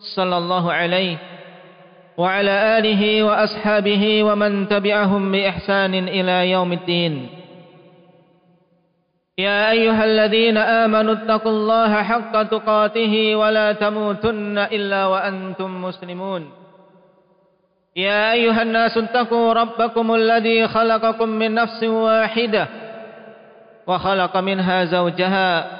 صلى الله عليه وعلى آله وأصحابه ومن تبعهم بإحسان إلى يوم الدين. يا أيها الذين آمنوا اتقوا الله حق تقاته ولا تموتن إلا وأنتم مسلمون. يا أيها الناس اتقوا ربكم الذي خلقكم من نفس واحدة وخلق منها زوجها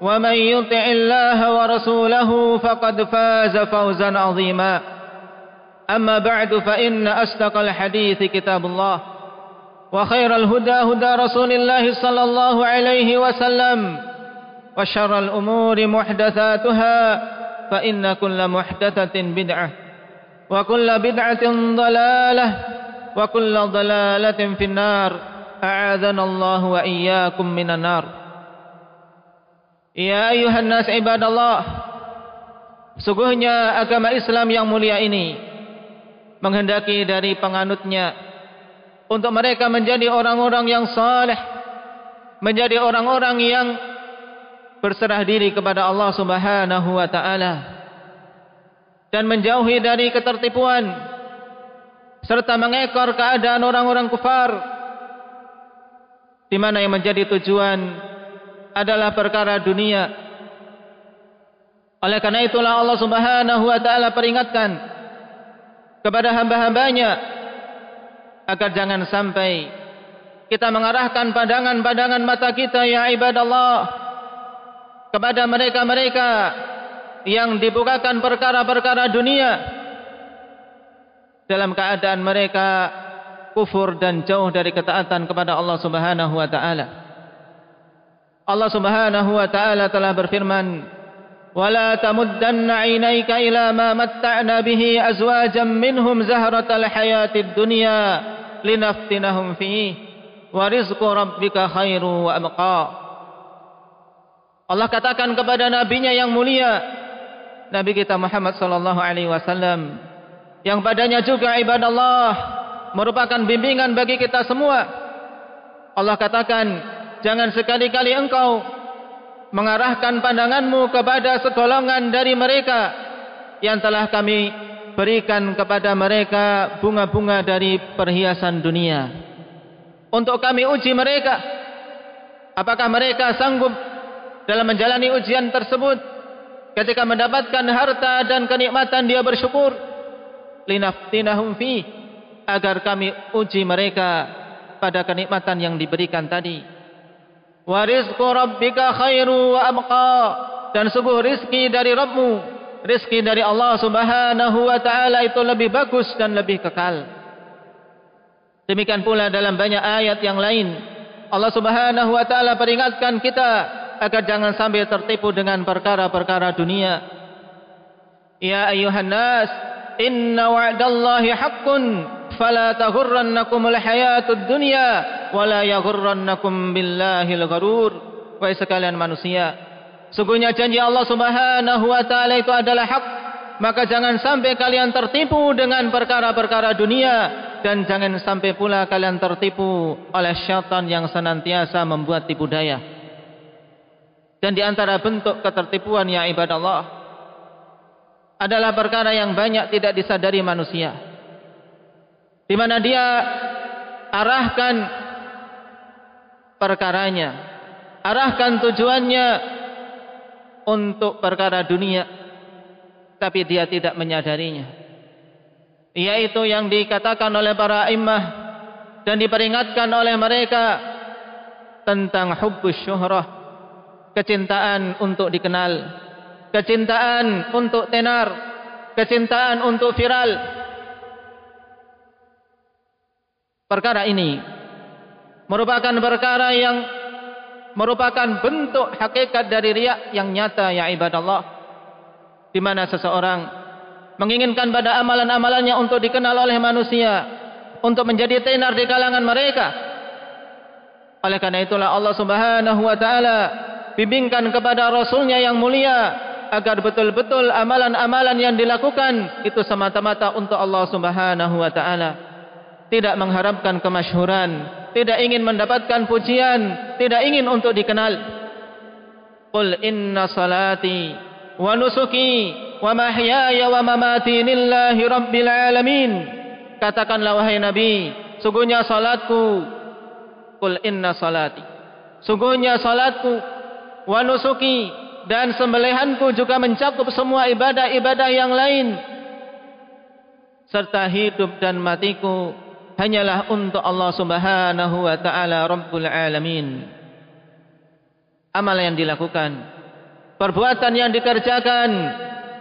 ومن يطع الله ورسوله فقد فاز فوزا عظيما. أما بعد فإن أصدق الحديث كتاب الله وخير الهدى هدى رسول الله صلى الله عليه وسلم وشر الأمور محدثاتها فإن كل محدثة بدعة وكل بدعة ضلالة وكل ضلالة في النار. أعاذنا الله وإياكم من النار. Ya ayuhan nas ibadallah. Sungguhnya agama Islam yang mulia ini Menghendaki dari penganutnya Untuk mereka menjadi orang-orang yang saleh Menjadi orang-orang yang Berserah diri kepada Allah subhanahu wa ta'ala Dan menjauhi dari ketertipuan Serta mengekor keadaan orang-orang kufar Di mana yang menjadi tujuan adalah perkara dunia. Oleh karena itulah Allah Subhanahu wa taala peringatkan kepada hamba-hambanya agar jangan sampai kita mengarahkan pandangan-pandangan mata kita ya ibadallah kepada mereka-mereka yang dibukakan perkara-perkara dunia dalam keadaan mereka kufur dan jauh dari ketaatan kepada Allah Subhanahu wa taala. Allah Subhanahu wa taala telah berfirman 'ainaika ila ma matta'na bihi azwajan minhum zahratal hayatid dunya linaftinahum fihi wa rizqu rabbika khairu wa abqa. Allah katakan kepada nabinya yang mulia Nabi kita Muhammad sallallahu alaihi wasallam yang padanya juga ibadah Allah merupakan bimbingan bagi kita semua. Allah katakan jangan sekali-kali engkau mengarahkan pandanganmu kepada segolongan dari mereka yang telah kami berikan kepada mereka bunga-bunga dari perhiasan dunia. Untuk kami uji mereka apakah mereka sanggup dalam menjalani ujian tersebut? Ketika mendapatkan harta dan kenikmatan dia bersyukur. Linaftinahum fi agar kami uji mereka pada kenikmatan yang diberikan tadi wa rizqu rabbika khairu wa abqa. Dan sungguh rizki dari Rabbmu rizki dari Allah Subhanahu wa taala itu lebih bagus dan lebih kekal. Demikian pula dalam banyak ayat yang lain Allah Subhanahu wa taala peringatkan kita agar jangan sampai tertipu dengan perkara-perkara dunia. Ya ayuhan nas inna wa'dallahi haqqun fala taghurrannakumul hayatud dunya wala yaghurrannakum billahil gharur wahai sekalian manusia sungguhnya janji Allah Subhanahu wa taala itu adalah hak. Maka jangan sampai kalian tertipu dengan perkara-perkara dunia dan jangan sampai pula kalian tertipu oleh syaitan yang senantiasa membuat tipu daya. Dan di antara bentuk ketertipuan ya ibadah Allah adalah perkara yang banyak tidak disadari manusia di mana dia arahkan perkaranya, arahkan tujuannya untuk perkara dunia, tapi dia tidak menyadarinya. yaitu yang dikatakan oleh para imam dan diperingatkan oleh mereka tentang hubbus syuhrah kecintaan untuk dikenal kecintaan untuk tenar kecintaan untuk viral perkara ini merupakan perkara yang merupakan bentuk hakikat dari riak yang nyata ya ibadallah di mana seseorang menginginkan pada amalan-amalannya untuk dikenal oleh manusia untuk menjadi tenar di kalangan mereka. Oleh karena itulah Allah Subhanahu wa taala bimbingkan kepada rasulnya yang mulia agar betul-betul amalan-amalan yang dilakukan itu semata-mata untuk Allah Subhanahu wa taala tidak mengharapkan kemasyhuran tidak ingin mendapatkan pujian, tidak ingin untuk dikenal. Qul inna salati wa nusuki wa mahyaya wa mamati lillahi rabbil alamin. Katakanlah wahai Nabi, sungguhnya salatku Qul inna salati. Sungguhnya salatku wa nusuki dan sembelihanku juga mencakup semua ibadah-ibadah yang lain serta hidup dan matiku hanyalah untuk Allah Subhanahu wa taala Rabbul Alamin. Amal yang dilakukan, perbuatan yang dikerjakan,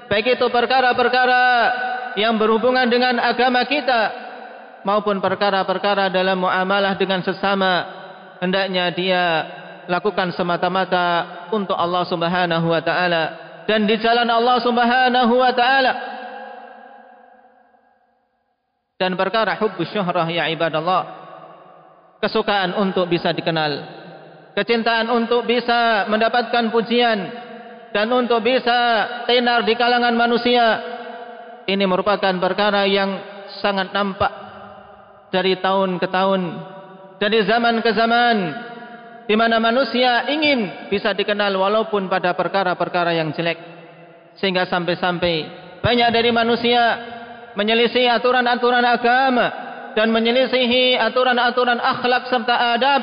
baik itu perkara-perkara yang berhubungan dengan agama kita maupun perkara-perkara dalam muamalah dengan sesama, hendaknya dia lakukan semata-mata untuk Allah Subhanahu wa taala dan di jalan Allah Subhanahu wa taala dan perkara hubbus syuhrah ya ibadallah. Kesukaan untuk bisa dikenal. Kecintaan untuk bisa mendapatkan pujian. Dan untuk bisa tenar di kalangan manusia. Ini merupakan perkara yang sangat nampak dari tahun ke tahun. Dari zaman ke zaman. Di mana manusia ingin bisa dikenal walaupun pada perkara-perkara yang jelek. Sehingga sampai-sampai banyak dari manusia menyelisih aturan-aturan agama dan menyelisihi aturan-aturan akhlak serta adab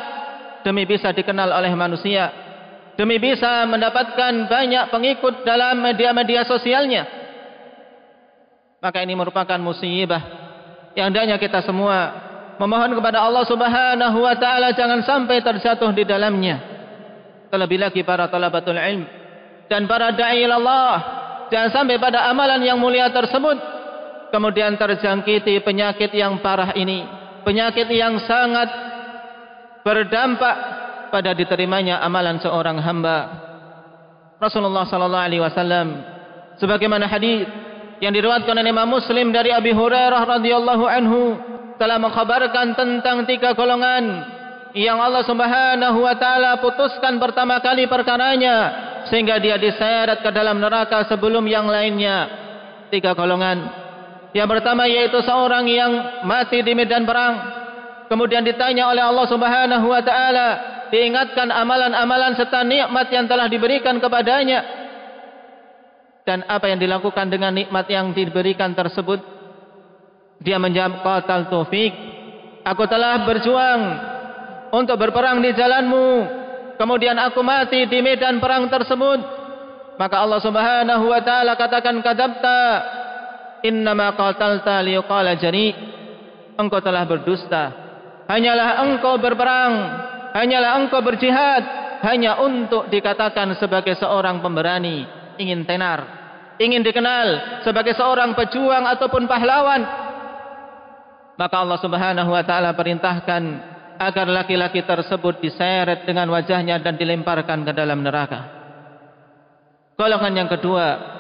demi bisa dikenal oleh manusia demi bisa mendapatkan banyak pengikut dalam media-media sosialnya. Maka ini merupakan musibah yang hendaknya kita semua memohon kepada Allah Subhanahu wa taala jangan sampai terjatuh di dalamnya. Terlebih lagi para talabatul ilm dan para dai Allah jangan sampai pada amalan yang mulia tersebut kemudian terjangkiti penyakit yang parah ini. Penyakit yang sangat berdampak pada diterimanya amalan seorang hamba. Rasulullah sallallahu alaihi wasallam. Sebagaimana hadis yang diriwayatkan oleh Imam Muslim dari Abi Hurairah radhiyallahu anhu telah mengkhabarkan tentang tiga golongan yang Allah Subhanahu wa taala putuskan pertama kali perkaranya sehingga dia diseret ke dalam neraka sebelum yang lainnya. Tiga golongan yang pertama yaitu seorang yang mati di medan perang. Kemudian ditanya oleh Allah Subhanahu wa taala, diingatkan amalan-amalan serta nikmat yang telah diberikan kepadanya. Dan apa yang dilakukan dengan nikmat yang diberikan tersebut? Dia menjawab qatal taufik. Aku telah berjuang untuk berperang di jalanmu. Kemudian aku mati di medan perang tersebut. Maka Allah Subhanahu wa taala katakan kadzabta innama qatalta liqala jani. Engkau telah berdusta. Hanyalah engkau berperang. Hanyalah engkau berjihad. Hanya untuk dikatakan sebagai seorang pemberani ingin tenar ingin dikenal sebagai seorang pejuang ataupun pahlawan. Maka Allah Subhanahu wa taala perintahkan agar laki-laki tersebut diseret dengan wajahnya dan dilemparkan ke dalam neraka. Golongan yang kedua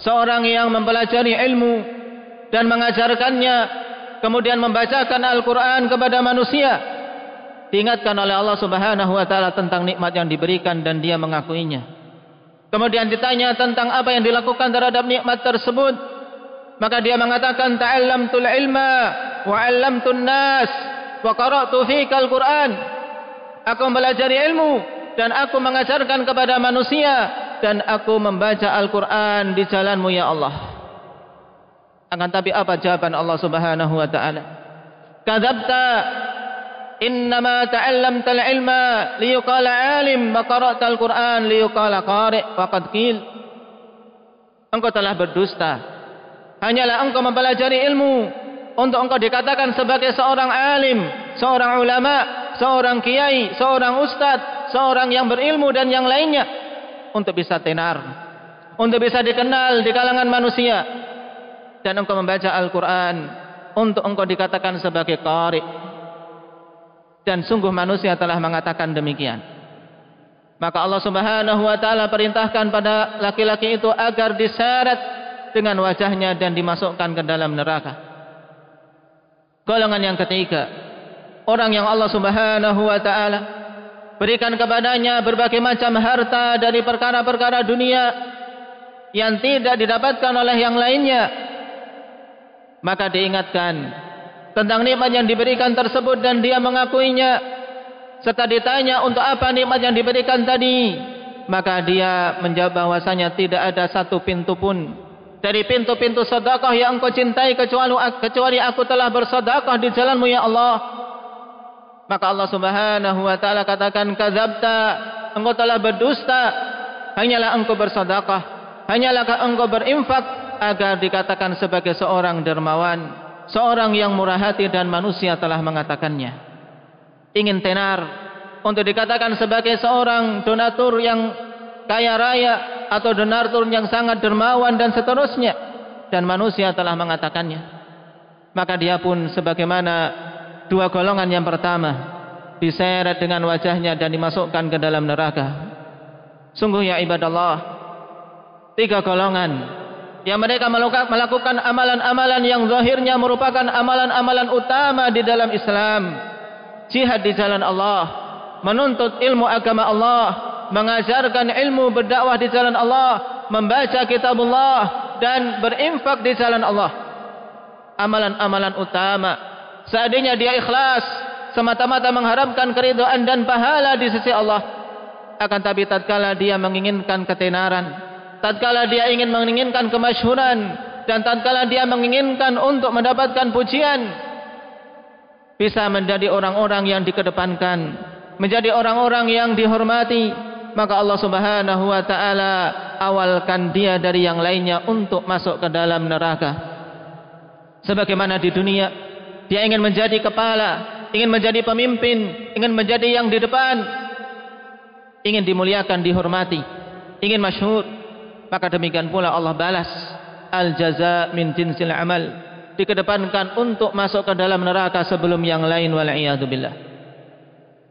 seorang yang mempelajari ilmu dan mengajarkannya kemudian membacakan Al-Quran kepada manusia diingatkan oleh Allah subhanahu wa ta'ala tentang nikmat yang diberikan dan dia mengakuinya. Kemudian ditanya tentang apa yang dilakukan terhadap nikmat tersebut maka dia mengatakan ta'allamtul ilma wa'allamtun nas wa qara'tu fika Al-Quran. Aku mempelajari ilmu dan aku mengajarkan kepada manusia dan aku membaca Al-Quran di jalanmu ya Allah. Akan tapi apa jawaban Allah subhanahu wa ta'ala? Kadabta innama ta'allamta al-ilma liyukala alim wa qara'ta Al-Quran liyukala qari' faqad kil. Engkau telah berdusta. Hanyalah engkau mempelajari ilmu untuk engkau dikatakan sebagai seorang alim, seorang ulama, seorang kiai, seorang ustaz, seorang yang berilmu dan yang lainnya untuk bisa tenar, untuk bisa dikenal di kalangan manusia. Dan engkau membaca Al-Quran untuk engkau dikatakan sebagai qari. Dan sungguh manusia telah mengatakan demikian. Maka Allah Subhanahu wa taala perintahkan pada laki-laki itu agar diseret dengan wajahnya dan dimasukkan ke dalam neraka. Golongan yang ketiga orang yang Allah Subhanahu wa taala berikan kepadanya berbagai macam harta dari perkara-perkara dunia yang tidak didapatkan oleh yang lainnya. Maka diingatkan tentang nikmat yang diberikan tersebut dan dia mengakuinya. Serta ditanya untuk apa nikmat yang diberikan tadi maka dia menjawab bahwasanya tidak ada satu pintu pun. Dari pintu-pintu sedekah yang engkau cintai kecuali kecuali aku telah bersedekah di jalanmu ya Allah maka Allah Subhanahu wa taala katakan kadzabta engkau telah berdusta hanyalah engkau bersedekah hanyalah engkau berinfak agar dikatakan sebagai seorang dermawan, seorang yang murah hati dan manusia telah mengatakannya. Ingin tenar untuk dikatakan sebagai seorang donatur yang kaya raya atau donatur yang sangat dermawan dan seterusnya dan manusia telah mengatakannya. Maka dia pun sebagaimana dua golongan yang pertama diseret dengan wajahnya dan dimasukkan ke dalam neraka. Sungguh ya ibadah Allah, tiga golongan. Yang mereka melakukan amalan-amalan yang zahirnya merupakan amalan-amalan utama di dalam Islam. Jihad di jalan Allah menuntut ilmu agama Allah mengajarkan ilmu berdakwah di jalan Allah membaca kitab Allah dan berinfak di jalan Allah. Amalan-amalan utama seandainya dia ikhlas semata-mata mengharapkan keridhaan dan pahala di sisi Allah akan tapi tatkala dia menginginkan ketenaran tatkala dia ingin menginginkan kemasyhuran dan tatkala dia menginginkan untuk mendapatkan pujian bisa menjadi orang-orang yang dikedepankan menjadi orang-orang yang dihormati maka Allah Subhanahu wa taala awalkan dia dari yang lainnya untuk masuk ke dalam neraka. Sebagaimana di dunia dia ingin menjadi kepala ingin menjadi pemimpin ingin menjadi yang di depan ingin dimuliakan dihormati ingin masyhur. Maka demikian pula Allah balas al jaza min jinsil amal dikedepankan untuk masuk ke dalam neraka sebelum yang lain wal billah.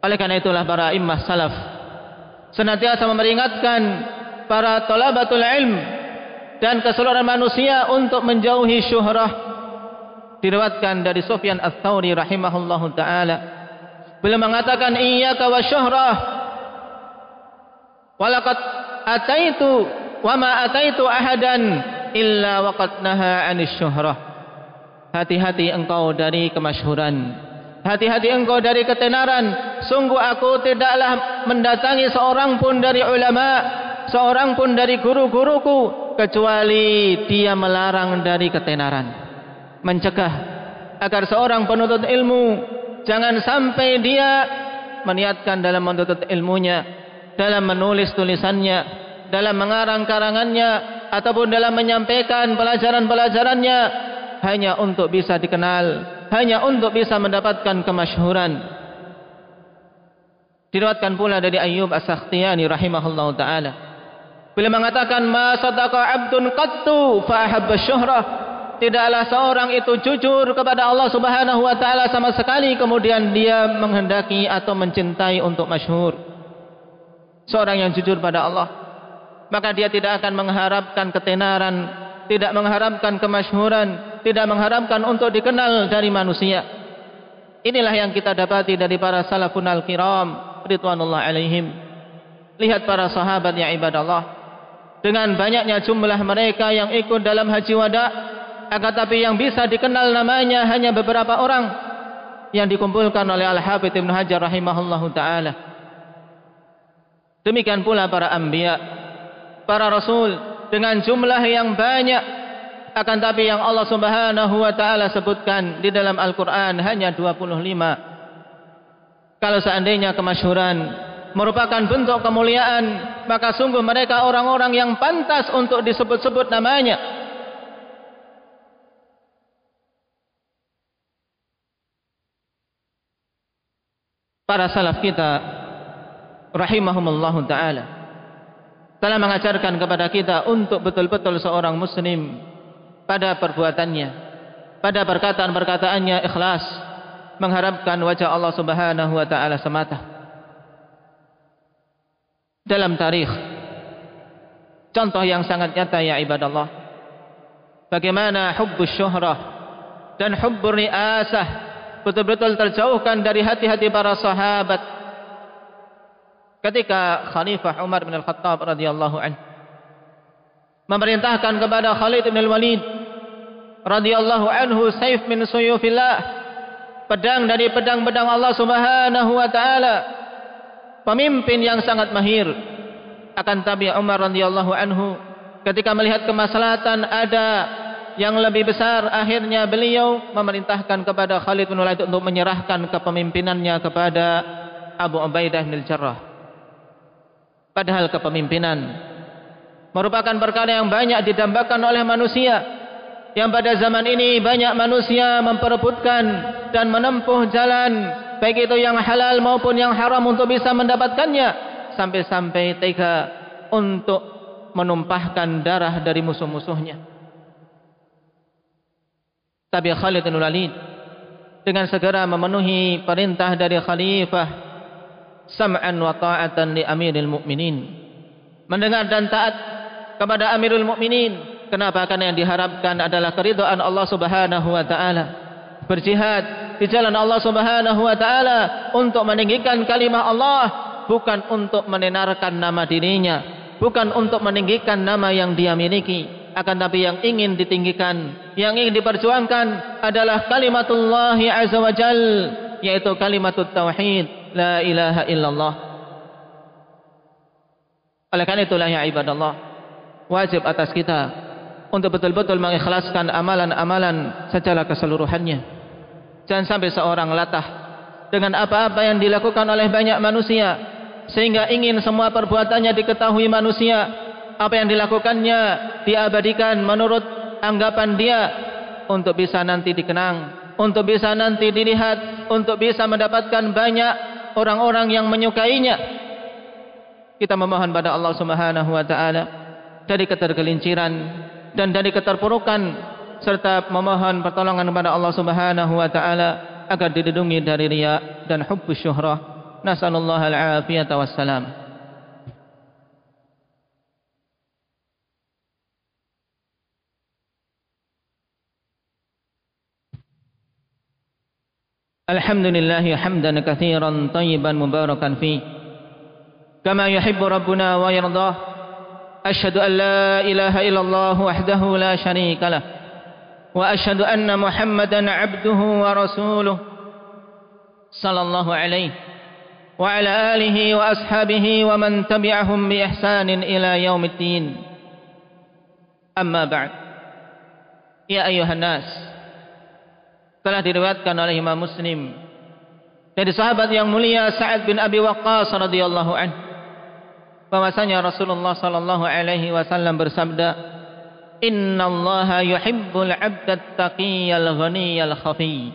Oleh karena itulah para imam salaf senantiasa memperingatkan para talabatul ilm dan keseluruhan manusia untuk menjauhi syuhrah diriwayatkan dari Sufyan Ats-Tsauri rahimahullahu taala. Beliau mengatakan iyyaka wasyuhrah walaqad ataitu wa ma ataitu ahadan illa waqad naha 'anis syuhrah hati-hati engkau dari kemasyhuran. Hati-hati engkau dari ketenaran. Sungguh aku tidaklah mendatangi seorang pun dari ulama seorang pun dari guru-guruku kecuali dia melarang dari ketenaran mencegah agar seorang penuntut ilmu jangan sampai dia meniatkan dalam menuntut ilmunya dalam menulis tulisannya dalam mengarang karangannya ataupun dalam menyampaikan pelajaran-pelajarannya hanya untuk bisa dikenal, hanya untuk bisa mendapatkan kemasyhuran. Diriwayatkan pula dari Ayyub As-Sakhtiyani rahimahullahu taala. Beliau mengatakan ma sadaqa 'abdun qattu fa ahabba syuhrah. Tidaklah seorang itu jujur kepada Allah Subhanahu wa taala sama sekali kemudian dia menghendaki atau mencintai untuk masyhur. Seorang yang jujur pada Allah maka dia tidak akan mengharapkan ketenaran, tidak mengharapkan kemasyhuran, tidak mengharapkan untuk dikenal dari manusia. Inilah yang kita dapati dari para salafun al-kiram ridwanullah alaihim. Lihat para sahabat ibadah Allah. Dengan banyaknya jumlah mereka yang ikut dalam haji wada, akan tapi yang bisa dikenal namanya hanya beberapa orang yang dikumpulkan oleh Al-Hafidh Ibn Hajar rahimahullahu taala. Demikian pula para anbiya para rasul dengan jumlah yang banyak akan tapi yang Allah Subhanahu wa taala sebutkan di dalam Al-Qur'an hanya 25 kalau seandainya kemasyhuran merupakan bentuk kemuliaan maka sungguh mereka orang-orang yang pantas untuk disebut-sebut namanya para salaf kita rahimahumullah taala telah mengajarkan kepada kita untuk betul-betul seorang muslim pada perbuatannya pada perkataan-perkataannya ikhlas mengharapkan wajah Allah Subhanahu wa taala semata. Dalam tarikh contoh yang sangat nyata ya ibadallah. Bagaimana hubbus syuhrah dan hubbur riasah betul-betul terjauhkan dari hati-hati para sahabat. Ketika Khalifah Umar bin Al-Khattab radhiyallahu anhu memerintahkan kepada Khalid bin Al-Walid radhiyallahu anhu saif min suyufillah pedang dari pedang-pedang Allah Subhanahu wa taala pemimpin yang sangat mahir. Akan tabi Umar radhiyallahu anhu ketika melihat kemaslahatan ada yang lebih besar akhirnya beliau memerintahkan kepada Khalid bin Walid untuk menyerahkan kepemimpinannya kepada Abu Ubaidah bin Jarrah Padahal kepemimpinan merupakan perkara yang banyak didambakan oleh manusia. Yang pada zaman ini banyak manusia memperebutkan dan menempuh jalan baik itu yang halal maupun yang haram untuk bisa mendapatkannya sampai-sampai tega untuk menumpahkan darah dari musuh-musuhnya. Tapi Khalid bin Walid dengan segera memenuhi perintah dari khalifah sam'an wa ta'atan li amiril mu'minin. Mendengar dan taat kepada amirul mu'minin kenapa? Karena yang diharapkan adalah keridhaan Allah subhanahu wa ta'ala. Berjihad di jalan Allah subhanahu wa ta'ala untuk meninggikan kalimah Allah bukan untuk menenarkan nama dirinya bukan untuk meninggikan nama yang dia miliki akan tapi yang ingin ditinggikan yang ingin diperjuangkan adalah kalimatullah azza wa jal yaitu kalimatut tauhid la ilaha illallah. Oleh karena itulah ya ibadallah, wajib atas kita untuk betul-betul mengikhlaskan amalan-amalan secara keseluruhannya. Jangan sampai seorang latah dengan apa-apa yang dilakukan oleh banyak manusia sehingga ingin semua perbuatannya diketahui manusia. Apa yang dilakukannya diabadikan menurut anggapan dia untuk bisa nanti dikenang, untuk bisa nanti dilihat, untuk bisa mendapatkan banyak orang-orang yang menyukainya. Kita memohon pada Allah Subhanahu wa taala dari ketergelinciran dan dari keterpurukan serta memohon pertolongan kepada Allah Subhanahu wa taala agar dilindungi dari riya dan hubbus syuhrah. Nasallallahu al-afiyata wassalam. الحمد لله حمدا كثيرا طيبا مباركا فيه. كما يحب ربنا ويرضاه. أشهد أن لا إله إلا الله وحده لا شريك له. وأشهد أن محمدا عبده ورسوله صلى الله عليه وعلى آله وأصحابه ومن تبعهم بإحسان إلى يوم الدين. أما بعد. يا أيها الناس. Telah diriwayatkan oleh Imam Muslim dari sahabat yang mulia Sa'ad bin Abi Waqqas radhiyallahu anhu. Bahwasanya Rasulullah sallallahu alaihi wasallam bersabda Inna Allah yuhibbul 'abda taqiyal ghaniyal khafi.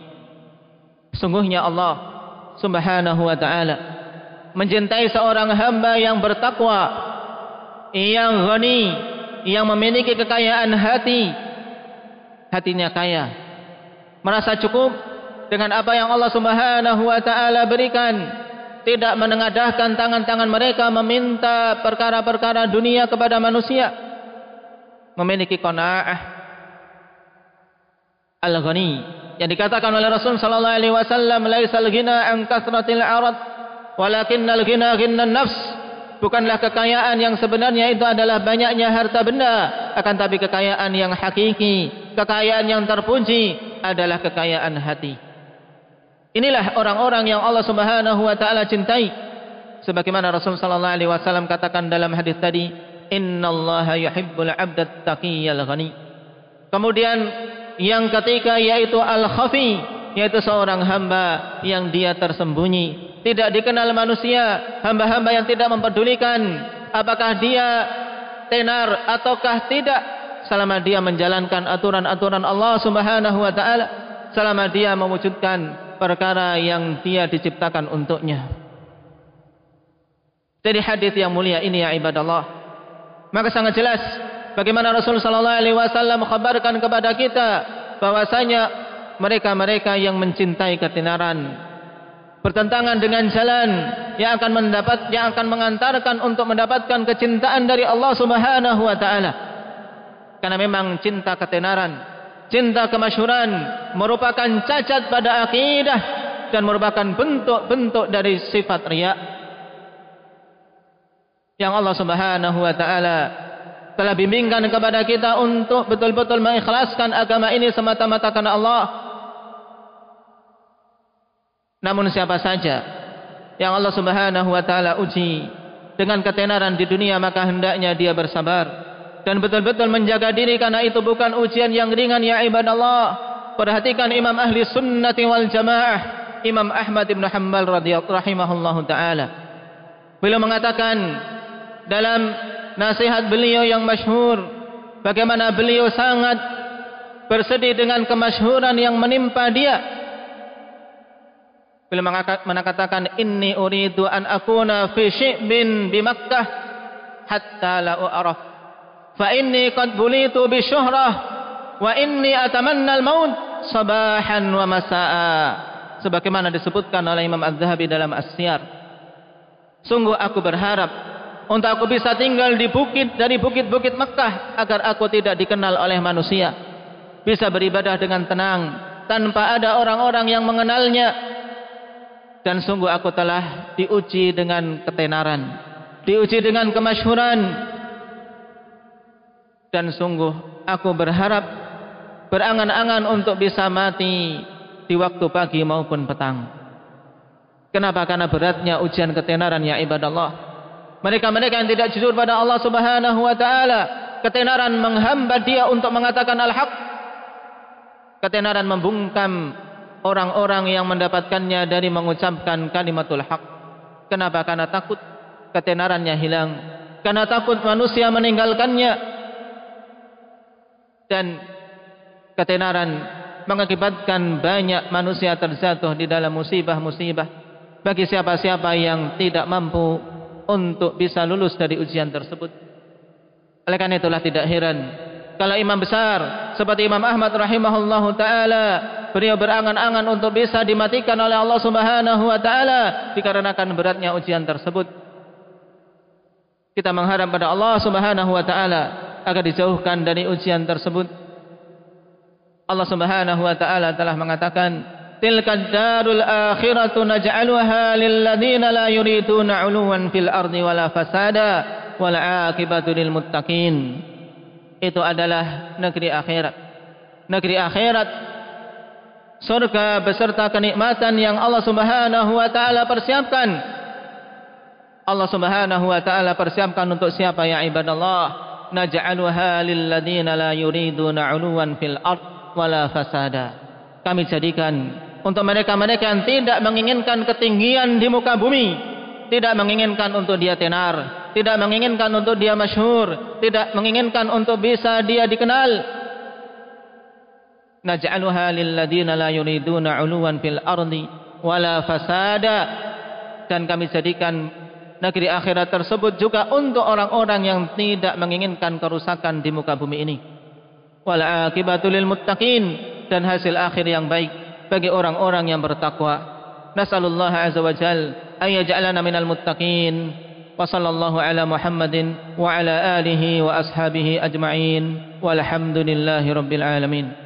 Sungguhnya Allah subhanahu wa ta'ala mencintai seorang hamba yang bertakwa yang ghani yang memiliki kekayaan hati. Hatinya kaya merasa cukup dengan apa yang Allah Subhanahu wa taala berikan. Tidak menengadahkan tangan-tangan mereka meminta perkara-perkara dunia kepada manusia. Memiliki qanaah. Al-ghani yang dikatakan oleh Rasul sallallahu alaihi wasallam laisal ghina an kasratil arad walakinnal ghina ghinnan nafs. Bukanlah kekayaan yang sebenarnya itu adalah banyaknya harta benda akan tapi kekayaan yang hakiki kekayaan yang terpuji adalah kekayaan hati. Inilah orang-orang yang Allah Subhanahu wa taala cintai. Sebagaimana Rasul sallallahu alaihi wasallam katakan dalam hadis tadi innallaha yuhibbul 'abdat taqiyal ghani. Kemudian yang ketiga yaitu al-khafi yaitu seorang hamba yang dia tersembunyi. Tidak dikenal manusia, hamba-hamba yang tidak mempedulikan apakah dia tenar ataukah tidak selama dia menjalankan aturan-aturan Allah Subhanahu wa taala, selama dia mewujudkan perkara yang dia diciptakan untuknya. Jadi hadis yang mulia ini ya ibadallah. Maka sangat jelas bagaimana Rasul sallallahu alaihi wasallam mengkhabarkan kepada kita bahwasanya mereka-mereka yang mencintai ketenaran bertentangan dengan jalan yang akan mendapat yang akan mengantarkan untuk mendapatkan kecintaan dari Allah Subhanahu wa taala. Karena memang cinta ketenaran, cinta kemasyhuran merupakan cacat pada akidah dan merupakan bentuk-bentuk dari sifat riya. Yang Allah Subhanahu wa taala telah bimbingkan kepada kita untuk betul-betul mengikhlaskan agama ini semata-mata karena Allah namun siapa saja yang Allah Subhanahu wa taala uji dengan ketenaran di dunia maka hendaknya dia bersabar dan betul-betul menjaga diri karena itu bukan ujian yang ringan ya ibadallah. Perhatikan Imam Ahli Sunnati wal Jamaah Imam Ahmad bin Hanbal radhiyallahu taala. Beliau mengatakan dalam nasihat beliau yang masyhur bagaimana beliau sangat bersedih dengan kemasyhuran yang menimpa dia Beliau mengatakan inni uridu an akuna fi syi'bin bi Makkah hatta la u'raf. Fa inni qad bulitu bi syuhrah wa inni atamanna al-maut sabahan wa masa'a. Sebagaimana disebutkan oleh Imam Az-Zahabi dalam As-Siyar. Sungguh aku berharap untuk aku bisa tinggal di bukit dari bukit-bukit Makkah agar aku tidak dikenal oleh manusia. Bisa beribadah dengan tenang tanpa ada orang-orang yang mengenalnya dan sungguh aku telah diuji dengan ketenaran diuji dengan kemasyhuran dan sungguh aku berharap berangan-angan untuk bisa mati di waktu pagi maupun petang kenapa karena beratnya ujian ketenaran ya ibadallah mereka-mereka yang tidak jujur pada Allah Subhanahu wa taala ketenaran menghambat dia untuk mengatakan al-haq ketenaran membungkam orang-orang yang mendapatkannya dari mengucapkan kalimatul haq. Kenapa? Karena takut ketenarannya hilang. Karena takut manusia meninggalkannya. Dan ketenaran mengakibatkan banyak manusia terjatuh di dalam musibah-musibah. Bagi siapa-siapa yang tidak mampu untuk bisa lulus dari ujian tersebut. Oleh karena itulah tidak heran. Kalau imam besar seperti Imam Ahmad rahimahullahu taala beliau berangan-angan untuk bisa dimatikan oleh Allah Subhanahu wa taala dikarenakan beratnya ujian tersebut. Kita mengharap pada Allah Subhanahu wa taala agar dijauhkan dari ujian tersebut. Allah Subhanahu wa taala telah mengatakan, "Tilka darul akhiratu naj'aluha lil ladzina la yuriduna 'uluwan fil ardi wala fasada wal 'aqibatu lil muttaqin." Itu adalah negeri akhirat. Negeri akhirat surga beserta kenikmatan yang Allah Subhanahu wa taala persiapkan. Allah Subhanahu wa taala persiapkan untuk siapa ya ibadallah? Naj'aluha lil ladzina la yuriduna 'uluwan fil ard wala fasada. Kami jadikan untuk mereka-mereka yang tidak menginginkan ketinggian di muka bumi, tidak menginginkan untuk dia tenar, tidak menginginkan untuk dia masyhur, tidak menginginkan untuk bisa dia dikenal, naj'aluha lil ladina la yuriduna 'uluwan fil ardi wala fasada dan kami jadikan negeri akhirat tersebut juga untuk orang-orang yang tidak menginginkan kerusakan di muka bumi ini. Wal akibatu lil muttaqin dan hasil akhir yang baik bagi orang-orang yang bertakwa. Nasallallahu azza wa jal ay yaj'alana minal muttaqin. Wa sallallahu ala muhammadin wa ala alihi wa ashabihi ajma'in. Walhamdulillahi rabbil alamin